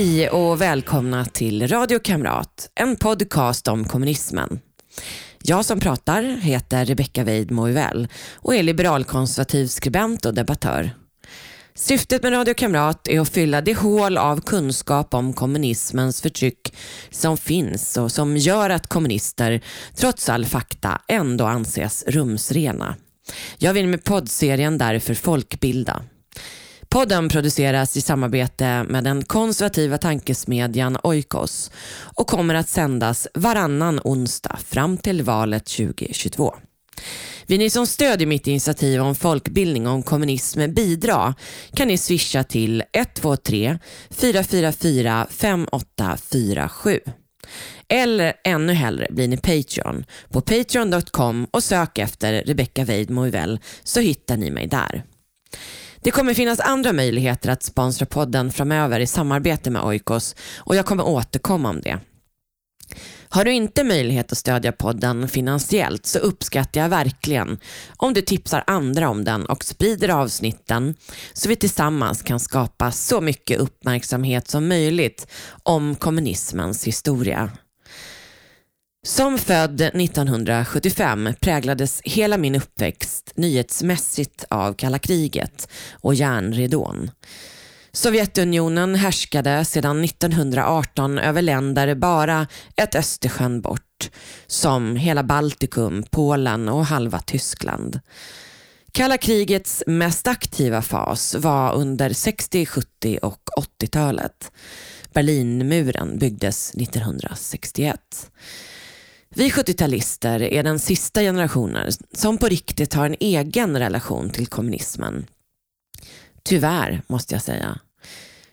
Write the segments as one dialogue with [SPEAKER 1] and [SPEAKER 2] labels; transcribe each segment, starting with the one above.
[SPEAKER 1] Hej och välkomna till Radio Kamrat, en podcast om kommunismen. Jag som pratar heter Rebecka Weidmo och är liberalkonservativ skribent och debattör. Syftet med Radio Kamrat är att fylla det hål av kunskap om kommunismens förtryck som finns och som gör att kommunister, trots all fakta, ändå anses rumsrena. Jag vill med poddserien därför folkbilda. Podden produceras i samarbete med den konservativa tankesmedjan Oikos och kommer att sändas varannan onsdag fram till valet 2022. Vill ni som stödjer mitt initiativ om folkbildning om kommunism bidra kan ni swisha till 123 444 5847. Eller ännu hellre blir ni Patreon på patreon.com och sök efter Rebecca Weidmo så hittar ni mig där. Det kommer finnas andra möjligheter att sponsra podden framöver i samarbete med Oikos och jag kommer återkomma om det. Har du inte möjlighet att stödja podden finansiellt så uppskattar jag verkligen om du tipsar andra om den och sprider avsnitten så vi tillsammans kan skapa så mycket uppmärksamhet som möjligt om kommunismens historia. Som född 1975 präglades hela min uppväxt nyhetsmässigt av kalla kriget och järnridån. Sovjetunionen härskade sedan 1918 över länder bara ett Östersjön bort, som hela Baltikum, Polen och halva Tyskland. Kalla krigets mest aktiva fas var under 60-, 70 och 80-talet. Berlinmuren byggdes 1961. Vi 70-talister är den sista generationen som på riktigt har en egen relation till kommunismen. Tyvärr, måste jag säga.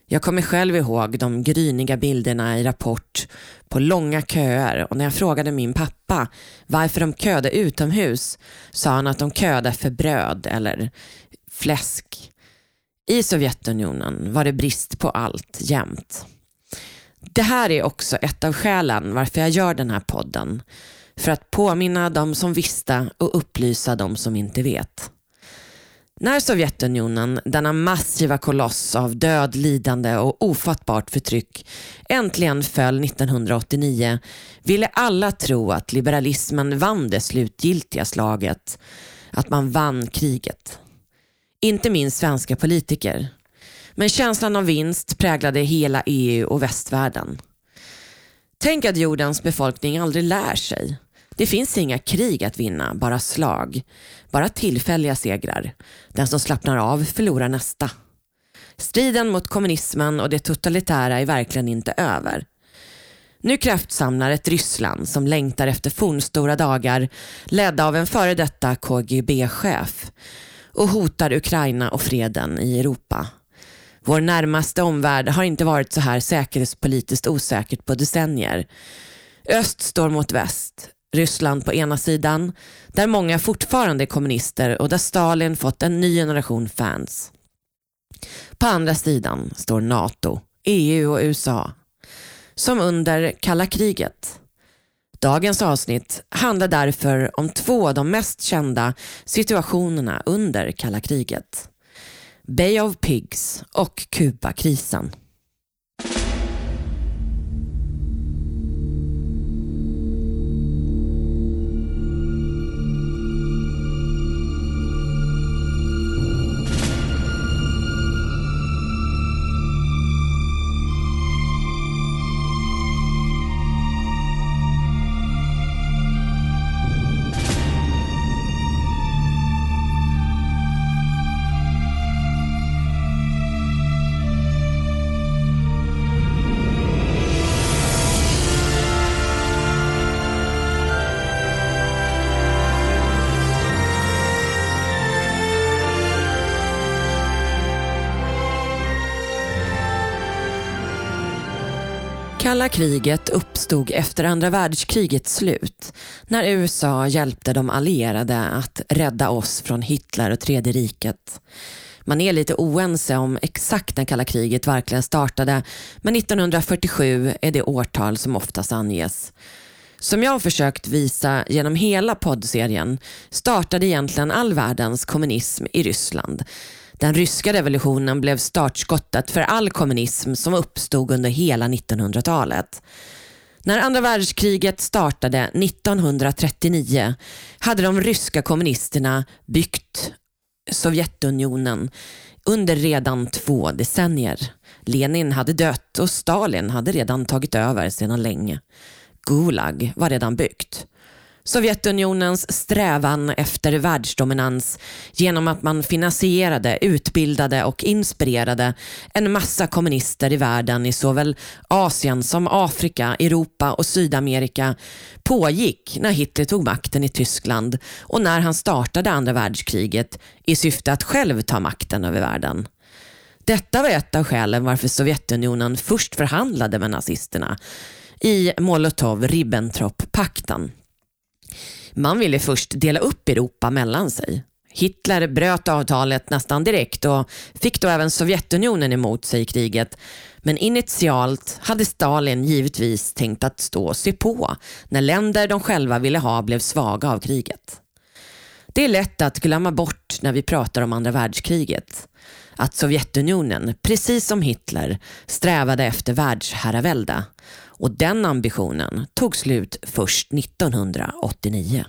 [SPEAKER 1] Jag kommer själv ihåg de gryniga bilderna i Rapport på långa köer och när jag frågade min pappa varför de köade utomhus sa han att de köade för bröd eller fläsk. I Sovjetunionen var det brist på allt jämt. Det här är också ett av skälen varför jag gör den här podden. För att påminna de som visste och upplysa de som inte vet. När Sovjetunionen, denna massiva koloss av död, lidande och ofattbart förtryck, äntligen föll 1989 ville alla tro att liberalismen vann det slutgiltiga slaget. Att man vann kriget. Inte minst svenska politiker. Men känslan av vinst präglade hela EU och västvärlden. Tänk att jordens befolkning aldrig lär sig. Det finns inga krig att vinna, bara slag. Bara tillfälliga segrar. Den som slappnar av förlorar nästa. Striden mot kommunismen och det totalitära är verkligen inte över. Nu kraftsamlar ett Ryssland som längtar efter fornstora dagar ledda av en före detta KGB-chef och hotar Ukraina och freden i Europa. Vår närmaste omvärld har inte varit så här säkerhetspolitiskt osäkert på decennier. Öst står mot väst. Ryssland på ena sidan, där många fortfarande är kommunister och där Stalin fått en ny generation fans. På andra sidan står NATO, EU och USA. Som under kalla kriget. Dagens avsnitt handlar därför om två av de mest kända situationerna under kalla kriget. Bay of Pigs och Kubakrisen. Kalla kriget uppstod efter andra världskrigets slut när USA hjälpte de allierade att rädda oss från Hitler och Tredje riket. Man är lite oense om exakt när kalla kriget verkligen startade men 1947 är det årtal som oftast anges. Som jag har försökt visa genom hela poddserien startade egentligen all världens kommunism i Ryssland den ryska revolutionen blev startskottet för all kommunism som uppstod under hela 1900-talet. När andra världskriget startade 1939 hade de ryska kommunisterna byggt Sovjetunionen under redan två decennier. Lenin hade dött och Stalin hade redan tagit över sedan länge. Gulag var redan byggt. Sovjetunionens strävan efter världsdominans genom att man finansierade, utbildade och inspirerade en massa kommunister i världen i såväl Asien som Afrika, Europa och Sydamerika pågick när Hitler tog makten i Tyskland och när han startade andra världskriget i syfte att själv ta makten över världen. Detta var ett av skälen varför Sovjetunionen först förhandlade med nazisterna i Molotov-Ribbentrop-pakten. Man ville först dela upp Europa mellan sig. Hitler bröt avtalet nästan direkt och fick då även Sovjetunionen emot sig i kriget. Men initialt hade Stalin givetvis tänkt att stå och se på när länder de själva ville ha blev svaga av kriget. Det är lätt att glömma bort när vi pratar om andra världskriget. Att Sovjetunionen, precis som Hitler, strävade efter världsherravälde och den ambitionen tog slut först 1989.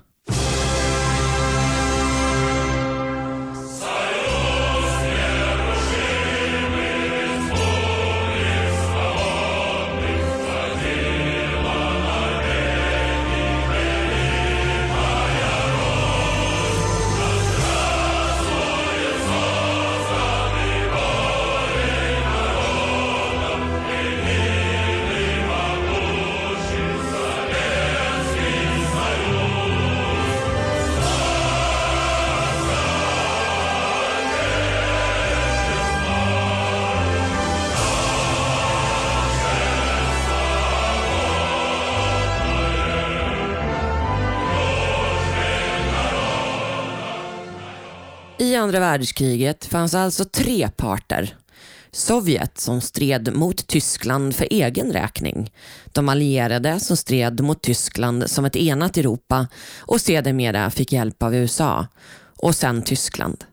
[SPEAKER 1] I andra världskriget fanns alltså tre parter. Sovjet som stred mot Tyskland för egen räkning. De allierade som stred mot Tyskland som ett enat Europa och sedermera fick hjälp av USA. Och sen Tyskland.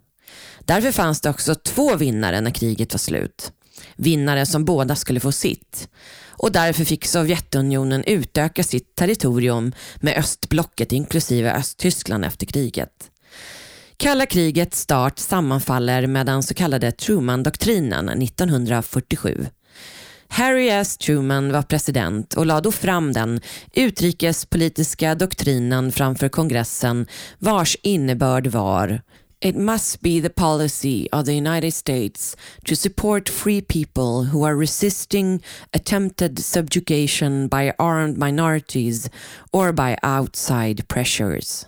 [SPEAKER 1] Därför fanns det också två vinnare när kriget var slut. Vinnare som båda skulle få sitt. Och därför fick Sovjetunionen utöka sitt territorium med östblocket inklusive Östtyskland efter kriget. Kalla krigets start sammanfaller med den så kallade Truman-doktrinen 1947. Harry S. Truman var president och lade då fram den utrikespolitiska doktrinen framför kongressen vars innebörd var It must be the policy of the United States to support free people who are resisting attempted subjugation by armed minorities or by outside pressures.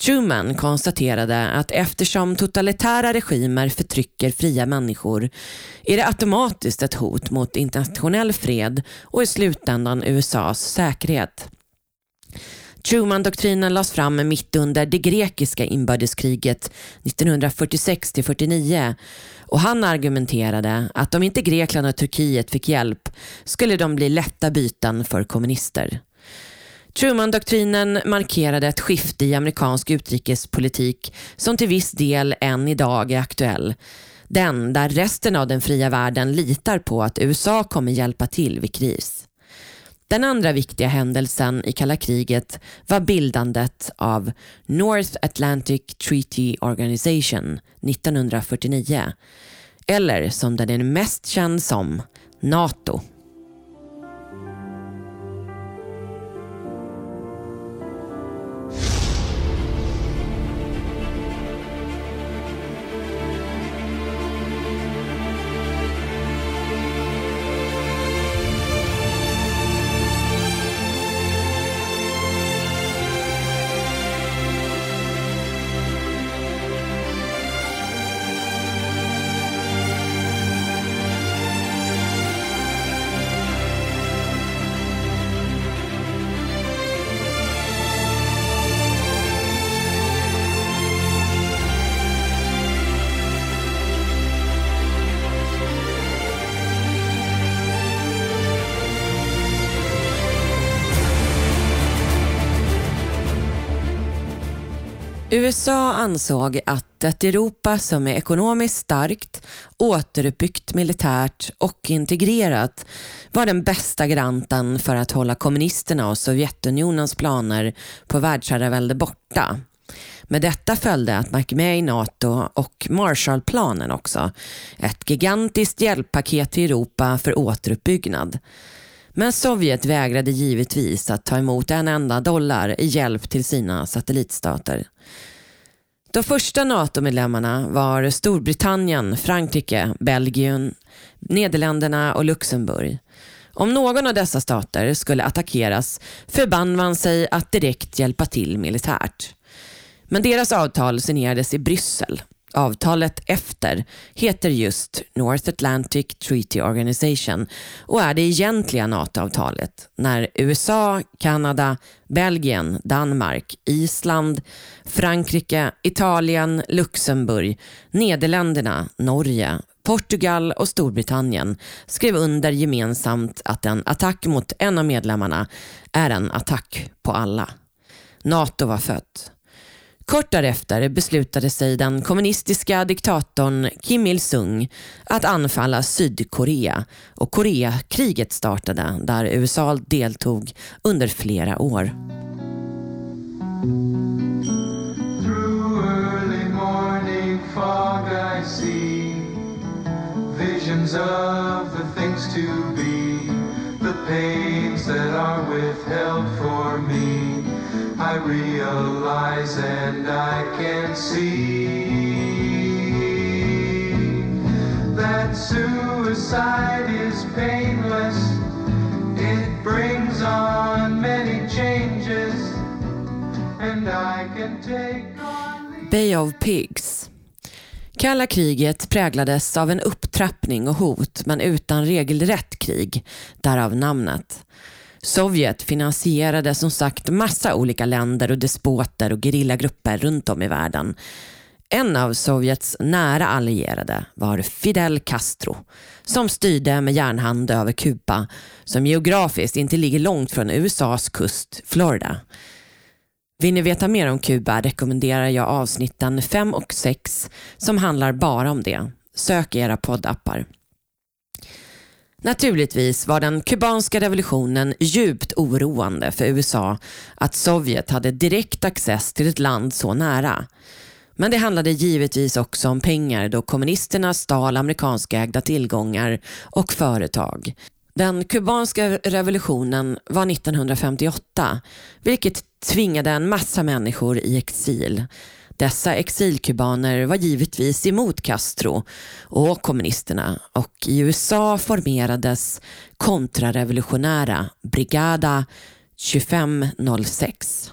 [SPEAKER 1] Truman konstaterade att eftersom totalitära regimer förtrycker fria människor är det automatiskt ett hot mot internationell fred och i slutändan USAs säkerhet. Truman-doktrinen lades fram mitt under det grekiska inbördeskriget 1946-49 och han argumenterade att om inte Grekland och Turkiet fick hjälp skulle de bli lätta byten för kommunister. Truman-doktrinen markerade ett skifte i amerikansk utrikespolitik som till viss del än idag är aktuell. Den där resten av den fria världen litar på att USA kommer hjälpa till vid kris. Den andra viktiga händelsen i kalla kriget var bildandet av North Atlantic Treaty Organization 1949. Eller som den är mest känd som, NATO. USA ansåg att ett Europa som är ekonomiskt starkt, återuppbyggt militärt och integrerat var den bästa garanten för att hålla kommunisterna och Sovjetunionens planer på världsherravälde borta. Med detta följde att man gick med i NATO och Marshallplanen också. Ett gigantiskt hjälppaket till Europa för återuppbyggnad. Men Sovjet vägrade givetvis att ta emot en enda dollar i hjälp till sina satellitstater. De första NATO-medlemmarna var Storbritannien, Frankrike, Belgien, Nederländerna och Luxemburg. Om någon av dessa stater skulle attackeras förband man sig att direkt hjälpa till militärt. Men deras avtal signerades i Bryssel. Avtalet efter heter just North Atlantic Treaty Organization och är det egentliga NATO-avtalet när USA, Kanada, Belgien, Danmark, Island, Frankrike, Italien, Luxemburg, Nederländerna, Norge, Portugal och Storbritannien skrev under gemensamt att en attack mot en av medlemmarna är en attack på alla. NATO var fött. Kort därefter beslutade sig den kommunistiska diktatorn Kim Il-Sung att anfalla Sydkorea och Koreakriget startade där USA deltog under flera år. Visions of the things to be, the pains that are withheld for me i realize and I can see that suicide is painless. It brings on many changes and I can take on Bay of Pigs Kalla kriget präglades av en upptrappning och hot men utan regelrätt krig, därav namnet. Sovjet finansierade som sagt massa olika länder och despoter och gerillagrupper runt om i världen. En av Sovjets nära allierade var Fidel Castro som styrde med järnhand över Kuba som geografiskt inte ligger långt från USAs kust, Florida. Vill ni veta mer om Kuba rekommenderar jag avsnitten 5 och 6 som handlar bara om det. Sök i era poddappar. Naturligtvis var den kubanska revolutionen djupt oroande för USA att Sovjet hade direkt access till ett land så nära. Men det handlade givetvis också om pengar då kommunisterna stal amerikanska ägda tillgångar och företag. Den kubanska revolutionen var 1958 vilket tvingade en massa människor i exil. Dessa exilkubaner var givetvis emot Castro och kommunisterna och i USA formerades kontrarevolutionära Brigada 2506.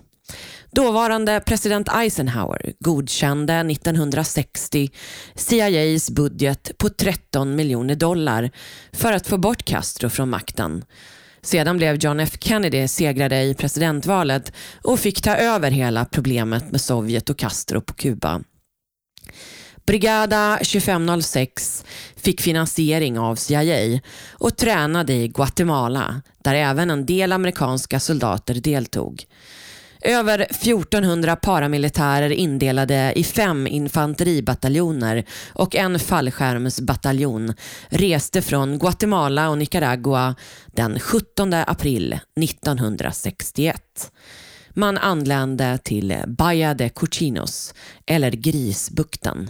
[SPEAKER 1] Dåvarande president Eisenhower godkände 1960 CIAs budget på 13 miljoner dollar för att få bort Castro från makten sedan blev John F Kennedy segrare i presidentvalet och fick ta över hela problemet med Sovjet och Castro på Kuba. Brigada 2506 fick finansiering av CIA och tränade i Guatemala där även en del amerikanska soldater deltog. Över 1400 paramilitärer indelade i fem infanteribataljoner och en fallskärmsbataljon reste från Guatemala och Nicaragua den 17 april 1961. Man anlände till Bahia de Cochinos, eller Grisbukten.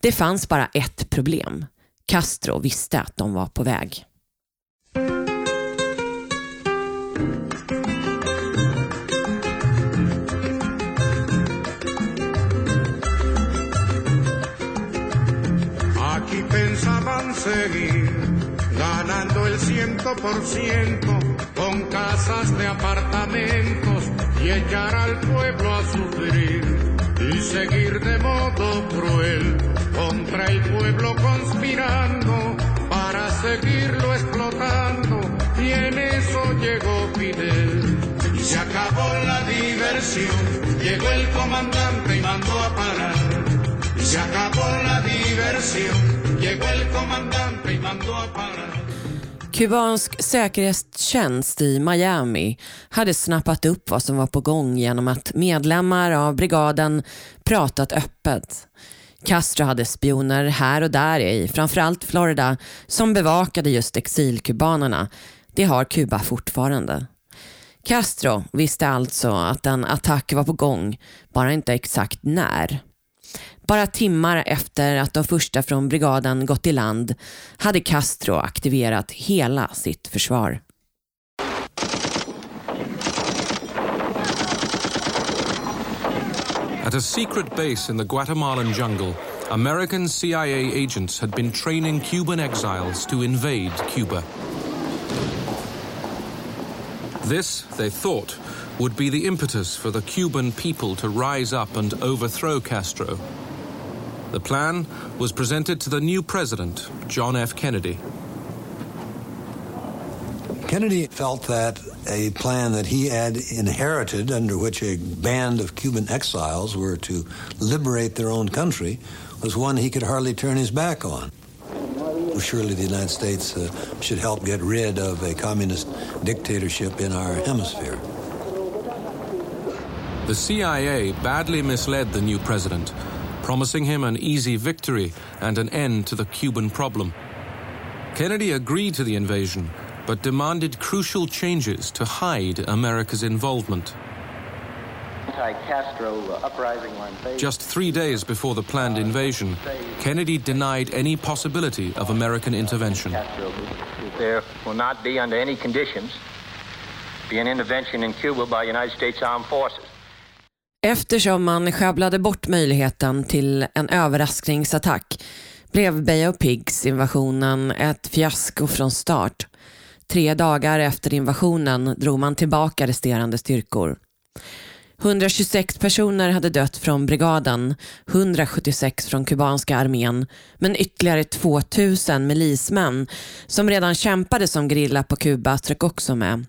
[SPEAKER 1] Det fanns bara ett problem. Castro visste att de var på väg.
[SPEAKER 2] Seguir ganando el ciento por ciento con casas de apartamentos y echar al pueblo a sufrir y seguir de modo cruel contra el pueblo conspirando para seguirlo explotando. Y en eso llegó Fidel. Y se acabó la diversión. Llegó el comandante y mandó a parar. Y se acabó la diversión Llegó el comandante y mandó a parar.
[SPEAKER 1] Kubansk säkerhetstjänst i Miami hade snappat upp vad som var på gång genom att medlemmar av brigaden pratat öppet. Castro hade spioner här och där i framförallt Florida som bevakade just exilkubanerna. Det har Kuba fortfarande. Castro visste alltså att en attack var på gång, bara inte exakt när. Bara timmar efter att de första från brigaden gått i land hade Castro aktiverat hela sitt försvar.
[SPEAKER 3] At a secret base in the Guatemalan jungle, American CIA agents had been training Cuban exiles to invade Cuba. This, they thought, would be the impetus for the Cuban people to rise up and overthrow Castro. The plan was presented to the new president, John F. Kennedy.
[SPEAKER 4] Kennedy felt that a plan that he had inherited, under which a band of Cuban exiles were to liberate their own country, was one he could hardly turn his back on. Surely the United States uh, should help get rid of a communist dictatorship in our hemisphere.
[SPEAKER 3] The CIA badly misled the new president promising him an easy victory and an end to the Cuban problem. Kennedy agreed to the invasion, but demanded crucial changes to hide America's involvement. Just three days before the planned invasion, Kennedy denied any possibility of American intervention.
[SPEAKER 5] There will not be, under any conditions, be an intervention in Cuba by United States Armed Forces.
[SPEAKER 1] Eftersom man sjabblade bort möjligheten till en överraskningsattack blev Bay of Pigs invasionen ett fiasko från start. Tre dagar efter invasionen drog man tillbaka resterande styrkor. 126 personer hade dött från brigaden, 176 från kubanska armén, men ytterligare 2000 milismän som redan kämpade som grilla på Kuba strök också med.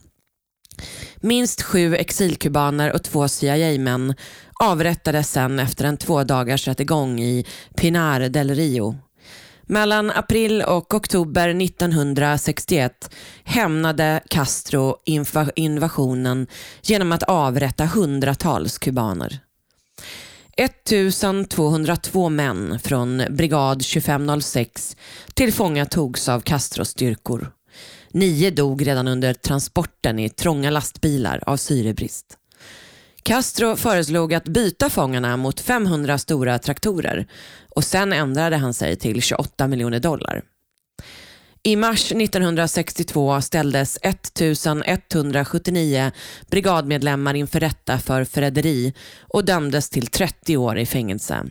[SPEAKER 1] Minst sju exilkubaner och två CIA-män avrättades sen efter en två dagars rättegång i Pinar del Rio. Mellan april och oktober 1961 hämnade Castro invasionen genom att avrätta hundratals kubaner. 1202 män från brigad 2506 tillfångatogs av Castros styrkor. Nio dog redan under transporten i trånga lastbilar av syrebrist. Castro föreslog att byta fångarna mot 500 stora traktorer och sen ändrade han sig till 28 miljoner dollar. I mars 1962 ställdes 1179 brigadmedlemmar inför rätta för förräderi och dömdes till 30 år i fängelse.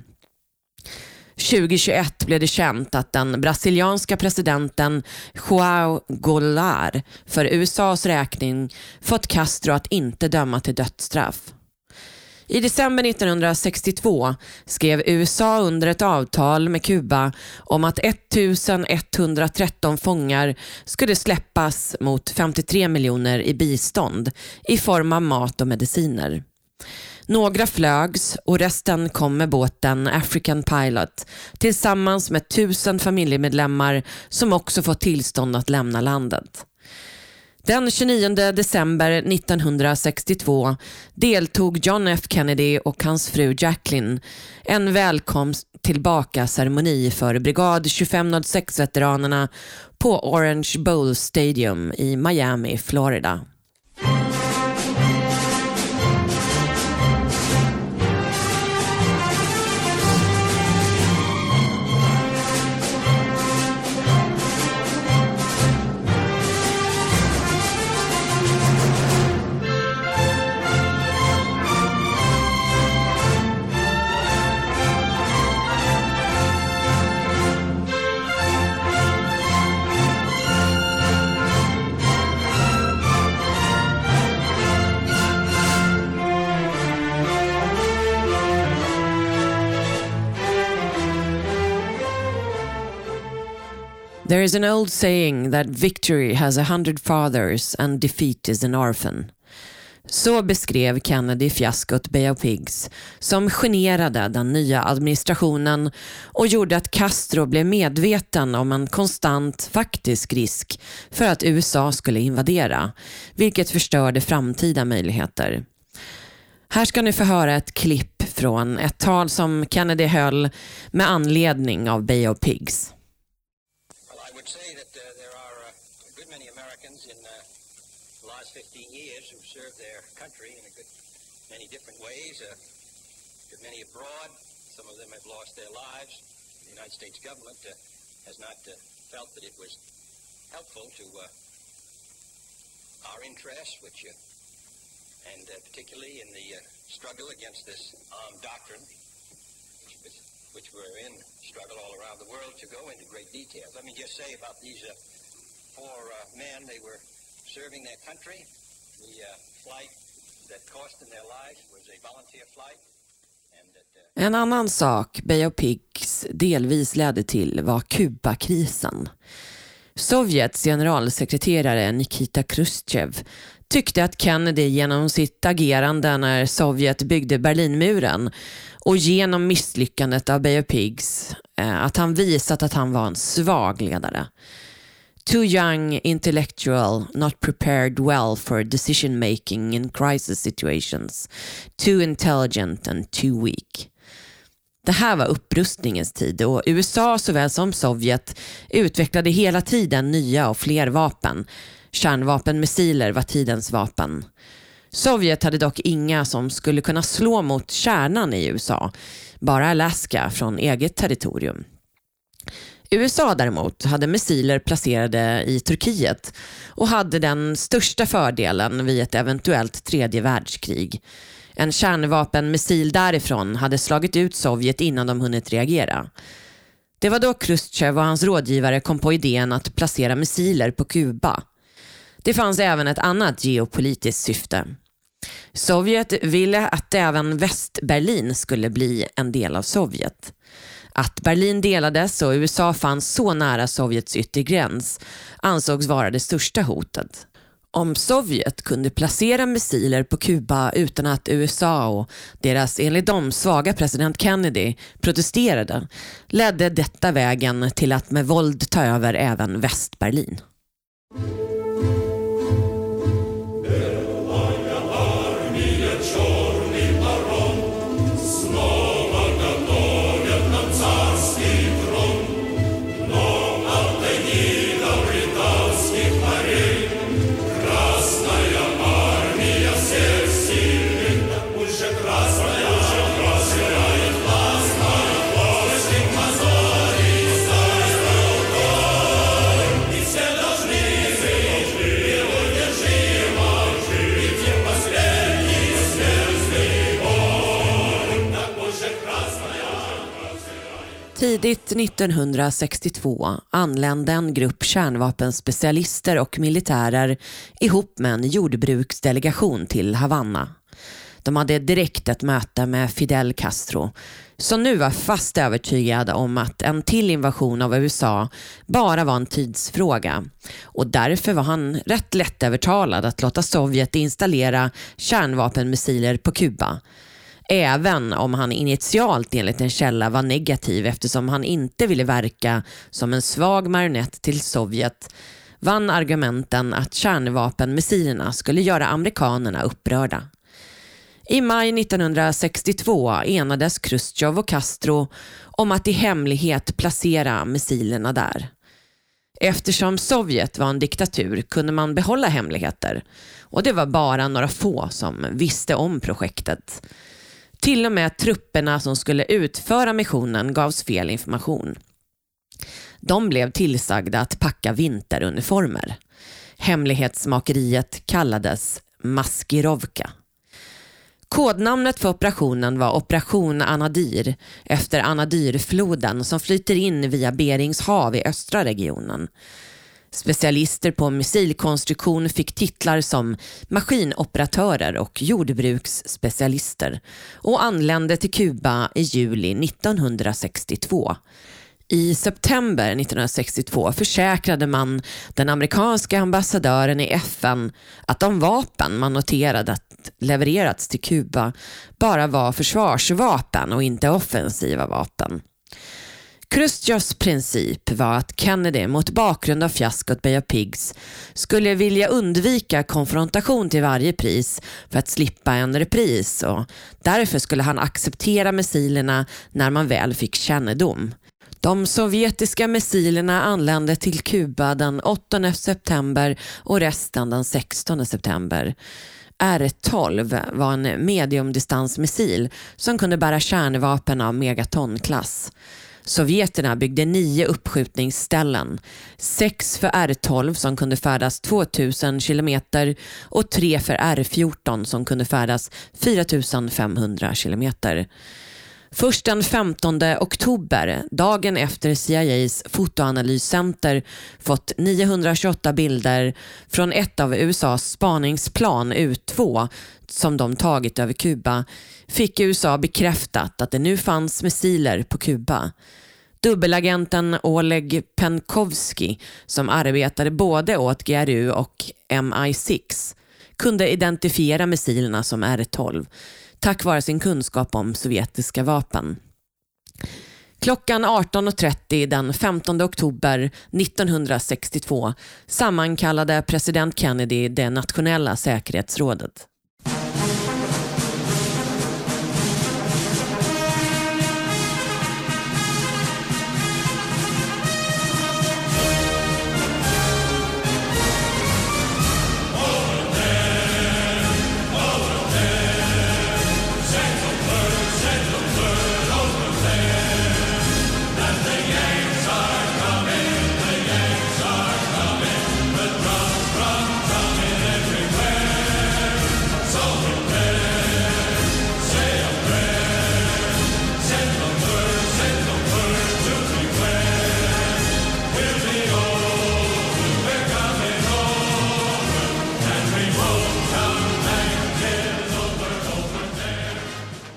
[SPEAKER 1] 2021 blev det känt att den brasilianska presidenten João Goulart för USAs räkning fått Castro att inte döma till dödsstraff. I december 1962 skrev USA under ett avtal med Kuba om att 1113 fångar skulle släppas mot 53 miljoner i bistånd i form av mat och mediciner. Några flögs och resten kom med båten African Pilot tillsammans med tusen familjemedlemmar som också fått tillstånd att lämna landet. Den 29 december 1962 deltog John F Kennedy och hans fru Jacqueline en välkomst tillbaka-ceremoni för brigad 2506-veteranerna på Orange Bowl Stadium i Miami, Florida. There is an old saying that victory has a hundred fathers and defeat is an orphan. Så beskrev Kennedy fiaskot Bay of Pigs som generade den nya administrationen och gjorde att Castro blev medveten om en konstant faktisk risk för att USA skulle invadera, vilket förstörde framtida möjligheter. Här ska ni få höra ett klipp från ett tal som Kennedy höll med anledning av Bay of Pigs.
[SPEAKER 6] Would say that uh, there are uh, a good many Americans in uh, the last 15 years who've served their country in a good many different ways. Uh, good many abroad. Some of them have lost their lives. The United States government has not felt that it was helpful to our interests, which, and particularly in the struggle against this armed doctrine, which, was- which we're in struggle all around the world to go into great detail. Let me just say about these uh, four uh, men, they were serving their country. The uh, flight that cost them their lives was a volunteer flight. That, uh,
[SPEAKER 1] En annan sak Bay of Pigs delvis ledde till var Kubakrisen. Sovjets generalsekreterare Nikita Khrushchev tyckte att Kennedy genom sitt agerande när Sovjet byggde Berlinmuren och genom misslyckandet av Bay of Pigs, eh, att han visat att han var en svag ledare. Too young, intellectual, not prepared well for decision making in crisis situations. Too intelligent and too weak. Det här var upprustningens tid och USA såväl som Sovjet utvecklade hela tiden nya och fler vapen. Kärnvapenmissiler var tidens vapen. Sovjet hade dock inga som skulle kunna slå mot kärnan i USA, bara Alaska från eget territorium. USA däremot hade missiler placerade i Turkiet och hade den största fördelen vid ett eventuellt tredje världskrig. En kärnvapenmissil därifrån hade slagit ut Sovjet innan de hunnit reagera. Det var då Khrushchev och hans rådgivare kom på idén att placera missiler på Kuba. Det fanns även ett annat geopolitiskt syfte. Sovjet ville att även Västberlin skulle bli en del av Sovjet. Att Berlin delades och USA fanns så nära Sovjets yttre gräns ansågs vara det största hotet. Om Sovjet kunde placera missiler på Kuba utan att USA och deras enligt dem svaga president Kennedy protesterade ledde detta vägen till att med våld ta över även Västberlin. Tidigt 1962 anlände en grupp kärnvapenspecialister och militärer ihop med en jordbruksdelegation till Havanna. De hade direkt ett möte med Fidel Castro som nu var fast övertygad om att en till invasion av USA bara var en tidsfråga och därför var han rätt lättövertalad att låta Sovjet installera kärnvapenmissiler på Kuba. Även om han initialt enligt en källa var negativ eftersom han inte ville verka som en svag marionett till Sovjet vann argumenten att kärnvapenmissilerna skulle göra amerikanerna upprörda. I maj 1962 enades Khrushchev och Castro om att i hemlighet placera missilerna där. Eftersom Sovjet var en diktatur kunde man behålla hemligheter och det var bara några få som visste om projektet. Till och med trupperna som skulle utföra missionen gavs fel information. De blev tillsagda att packa vinteruniformer. Hemlighetsmakeriet kallades Maskirovka. Kodnamnet för operationen var Operation Anadyr efter Anadyrfloden som flyter in via Berings hav i östra regionen. Specialister på missilkonstruktion fick titlar som maskinoperatörer och jordbruksspecialister och anlände till Kuba i juli 1962. I september 1962 försäkrade man den amerikanska ambassadören i FN att de vapen man noterade att levererats till Kuba bara var försvarsvapen och inte offensiva vapen. Khrushchevs princip var att Kennedy mot bakgrund av fiaskot Bay of Pigs skulle vilja undvika konfrontation till varje pris för att slippa en repris och därför skulle han acceptera missilerna när man väl fick kännedom. De sovjetiska missilerna anlände till Kuba den 8 september och resten den 16 september. R-12 var en mediumdistansmissil som kunde bära kärnvapen av megatonklass. Sovjeterna byggde nio uppskjutningsställen. Sex för R12 som kunde färdas 2000 kilometer och tre för R14 som kunde färdas 4500 kilometer. Först den 15 oktober, dagen efter CIAs fotoanalyscenter fått 928 bilder från ett av USAs spaningsplan U2 som de tagit över Kuba, fick USA bekräftat att det nu fanns missiler på Kuba. Dubbelagenten Oleg Penkovsky, som arbetade både åt GRU och MI6, kunde identifiera missilerna som R12 tack vare sin kunskap om sovjetiska vapen. Klockan 18.30 den 15 oktober 1962 sammankallade president Kennedy det nationella säkerhetsrådet.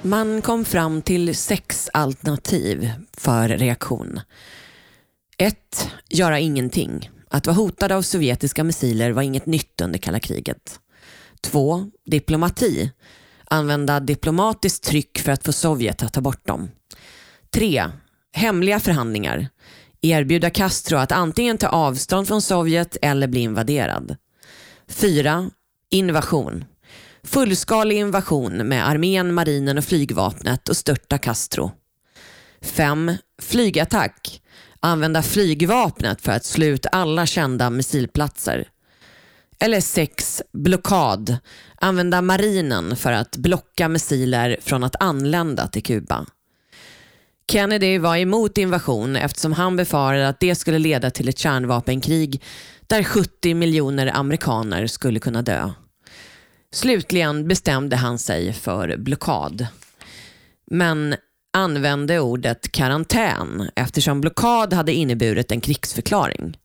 [SPEAKER 1] Man kom fram till sex alternativ för reaktion. 1. Göra ingenting. Att vara hotad av sovjetiska missiler var inget nytt under kalla kriget. 2. Diplomati. Använda diplomatiskt tryck för att få Sovjet att ta bort dem. 3. Hemliga förhandlingar. Erbjuda Castro att antingen ta avstånd från Sovjet eller bli invaderad. 4. Invasion. Fullskalig invasion med armén, marinen och flygvapnet och störta Castro. 5. Flygattack. Använda flygvapnet för att slå ut alla kända missilplatser. Eller 6. Blockad. Använda marinen för att blocka missiler från att anlända till Kuba. Kennedy var emot invasion eftersom han befarade att det skulle leda till ett kärnvapenkrig där 70 miljoner amerikaner skulle kunna dö. Slutligen bestämde han sig för blockad. Men använde ordet karantän eftersom blockad hade inneburit en krigsförklaring.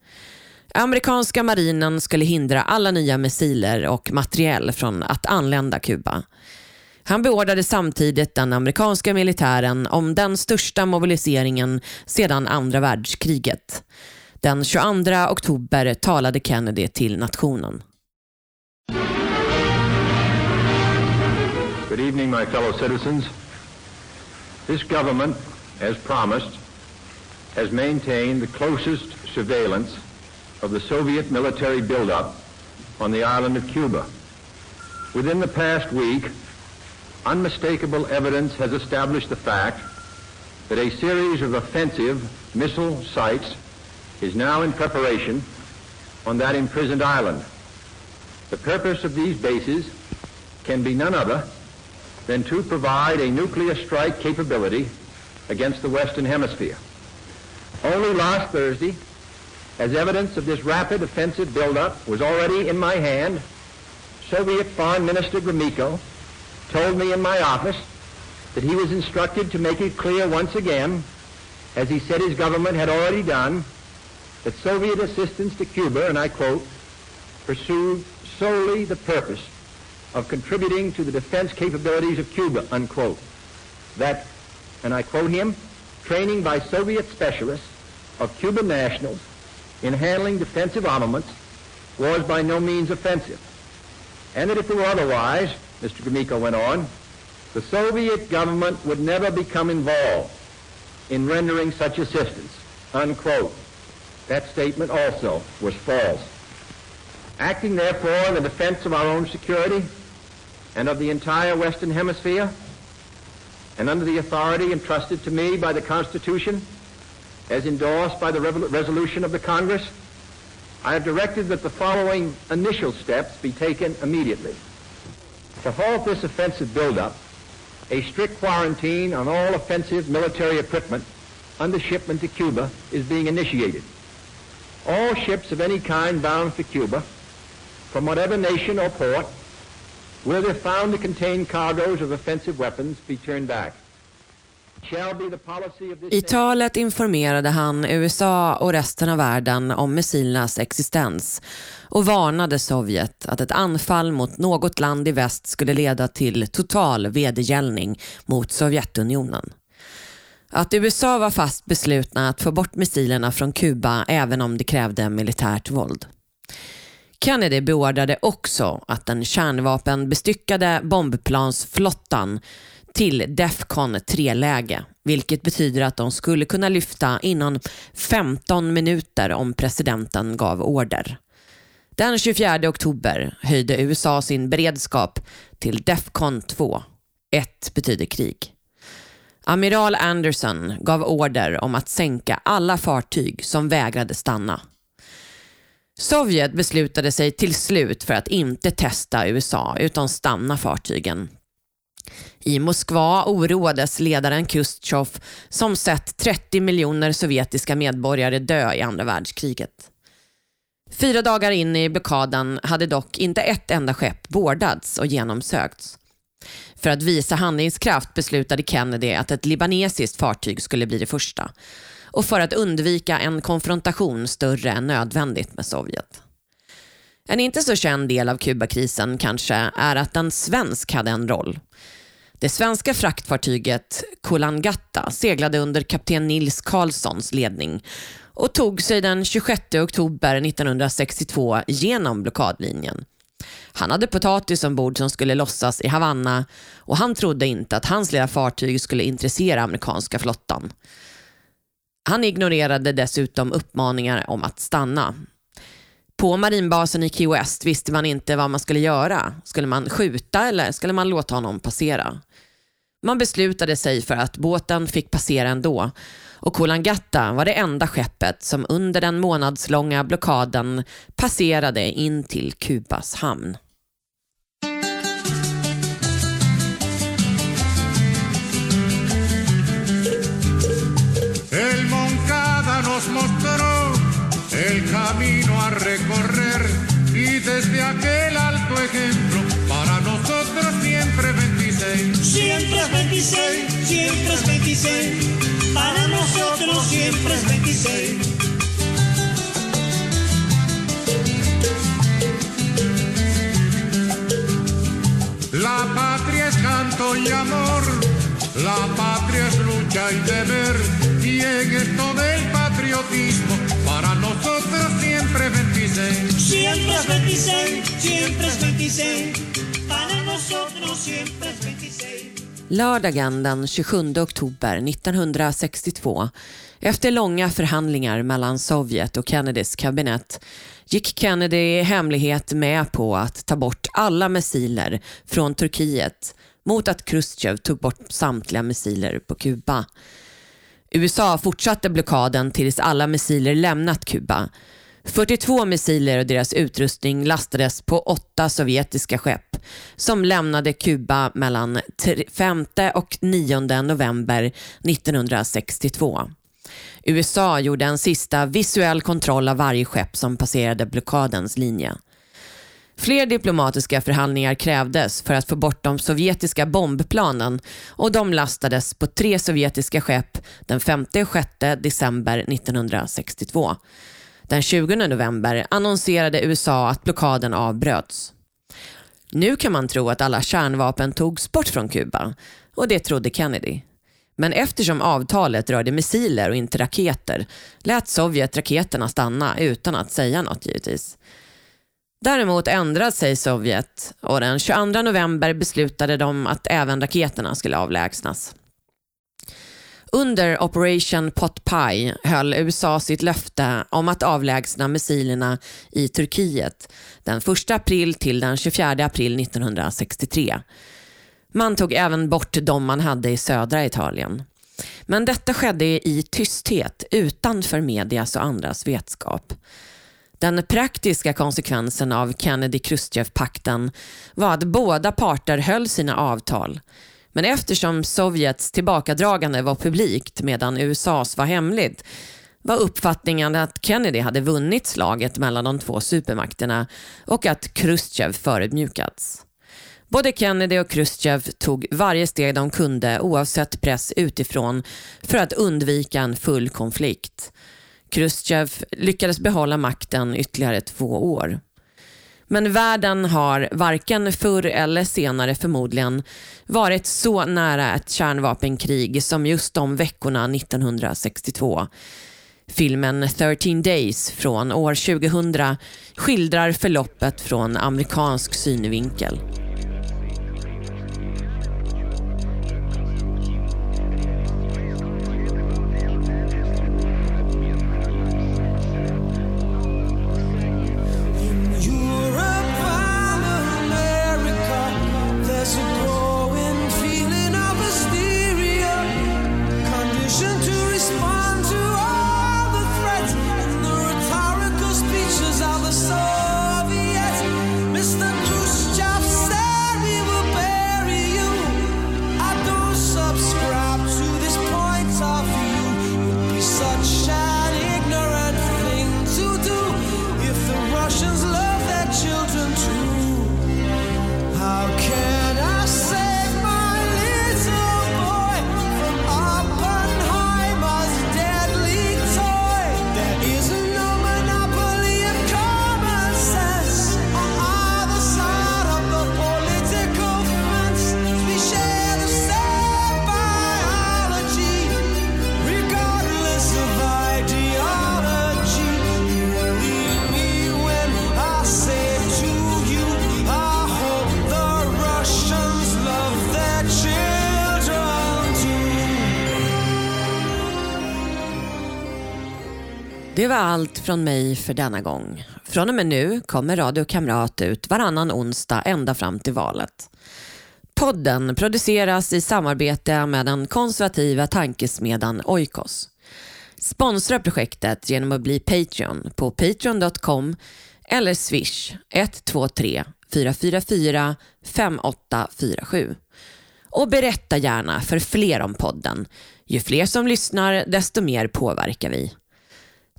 [SPEAKER 1] Amerikanska marinen skulle hindra alla nya missiler och materiell från att anlända Kuba. Han beordrade samtidigt den amerikanska militären om den största mobiliseringen sedan andra världskriget. Den 22 oktober talade Kennedy till nationen.
[SPEAKER 7] Good evening, my fellow citizens. This government, as promised, has maintained the closest surveillance of the Soviet military buildup on the island of Cuba. Within the past week, unmistakable evidence has established the fact that a series of offensive missile sites is now in preparation on that imprisoned island. The purpose of these bases can be none other than to provide a nuclear strike capability against the Western Hemisphere. Only last Thursday, as evidence of this rapid offensive buildup was already in my hand, Soviet Foreign Minister Gromyko told me in my office that he was instructed to make it clear once again, as he said his government had already done, that Soviet assistance to Cuba, and I quote, pursued solely the purpose of contributing to the defense capabilities of Cuba, unquote. That, and I quote him, training by Soviet specialists of Cuban nationals in handling defensive armaments was by no means offensive. And that if it were otherwise, Mr. Gromyko went on, the Soviet government would never become involved in rendering such assistance, unquote. That statement also was false. Acting, therefore, in the defense of our own security and of the entire Western Hemisphere, and under the authority entrusted to me by the Constitution, as endorsed by the resolution of the Congress, I have directed that the following initial steps be taken immediately. To halt this offensive buildup, a strict quarantine on all offensive military equipment under shipment to Cuba is being initiated. All ships of any kind bound for Cuba, from whatever nation or port, where they're found to contain cargoes of offensive weapons, be turned back.
[SPEAKER 1] I talet informerade han USA och resten av världen om missilernas existens och varnade Sovjet att ett anfall mot något land i väst skulle leda till total vedergällning mot Sovjetunionen. Att USA var fast beslutna att få bort missilerna från Kuba även om det krävde militärt våld. Kennedy beordrade också att den kärnvapenbestyckade bombplansflottan till Defcon 3-läge, vilket betyder att de skulle kunna lyfta inom 15 minuter om presidenten gav order. Den 24 oktober höjde USA sin beredskap till Defcon 2. 1 betyder krig. Amiral Anderson gav order om att sänka alla fartyg som vägrade stanna. Sovjet beslutade sig till slut för att inte testa USA utan stanna fartygen. I Moskva oroades ledaren Khrushchev som sett 30 miljoner sovjetiska medborgare dö i andra världskriget. Fyra dagar in i blockaden hade dock inte ett enda skepp bordats och genomsökts. För att visa handlingskraft beslutade Kennedy att ett libanesiskt fartyg skulle bli det första och för att undvika en konfrontation större än nödvändigt med Sovjet. En inte så känd del av Kubakrisen kanske är att en svensk hade en roll. Det svenska fraktfartyget Kolangatta seglade under kapten Nils Karlssons ledning och tog sig den 26 oktober 1962 genom blockadlinjen. Han hade potatis ombord som skulle lossas i Havanna och han trodde inte att hans lilla fartyg skulle intressera amerikanska flottan. Han ignorerade dessutom uppmaningar om att stanna. På marinbasen i Key West visste man inte vad man skulle göra. Skulle man skjuta eller skulle man låta honom passera? Man beslutade sig för att båten fick passera ändå och Kolangatta var det enda skeppet som under den månadslånga blockaden passerade in till Kubas hamn.
[SPEAKER 2] Ejemplo para nosotros siempre 26.
[SPEAKER 8] Siempre es 26, siempre es 26 para nosotros siempre es 26.
[SPEAKER 2] La patria es canto y amor, la patria es lucha y deber, y en esto del patriotismo, para nosotros siempre es 26.
[SPEAKER 8] Siempre es 26, siempre es 26, para nosotros siempre es 26.
[SPEAKER 1] Lördagen den 27 oktober 1962, efter långa förhandlingar mellan Sovjet och Kennedys kabinett, gick Kennedy i hemlighet med på att ta bort alla missiler från Turkiet mot att Khrushchev tog bort samtliga missiler på Kuba. USA fortsatte blockaden tills alla missiler lämnat Kuba 42 missiler och deras utrustning lastades på åtta sovjetiska skepp som lämnade Kuba mellan 5 och 9 november 1962. USA gjorde en sista visuell kontroll av varje skepp som passerade blockadens linje. Fler diplomatiska förhandlingar krävdes för att få bort de sovjetiska bombplanen och de lastades på tre sovjetiska skepp den 5 och 6 december 1962. Den 20 november annonserade USA att blockaden avbröts. Nu kan man tro att alla kärnvapen togs bort från Kuba och det trodde Kennedy. Men eftersom avtalet rörde missiler och inte raketer lät Sovjet raketerna stanna utan att säga något givetvis. Däremot ändrade sig Sovjet och den 22 november beslutade de att även raketerna skulle avlägsnas. Under Operation Pot Pie höll USA sitt löfte om att avlägsna missilerna i Turkiet den 1 april till den 24 april 1963. Man tog även bort de man hade i södra Italien. Men detta skedde i tysthet utanför medias och andras vetskap. Den praktiska konsekvensen av Kennedy-Khrushchev-pakten var att båda parter höll sina avtal. Men eftersom Sovjets tillbakadragande var publikt medan USAs var hemligt var uppfattningen att Kennedy hade vunnit slaget mellan de två supermakterna och att Khrushchev förödmjukats. Både Kennedy och Khrushchev tog varje steg de kunde oavsett press utifrån för att undvika en full konflikt. Khrushchev lyckades behålla makten ytterligare två år. Men världen har varken förr eller senare förmodligen varit så nära ett kärnvapenkrig som just de veckorna 1962. Filmen 13 Days från år 2000 skildrar förloppet från amerikansk synvinkel. Det var allt från mig för denna gång. Från och med nu kommer Radio Kamrat ut varannan onsdag ända fram till valet. Podden produceras i samarbete med den konservativa tankesmedjan Oikos. Sponsra projektet genom att bli Patreon på patreon.com eller swish 123 444 5847. Och berätta gärna för fler om podden. Ju fler som lyssnar, desto mer påverkar vi.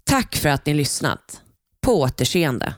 [SPEAKER 1] Tack för att ni lyssnat. På återseende.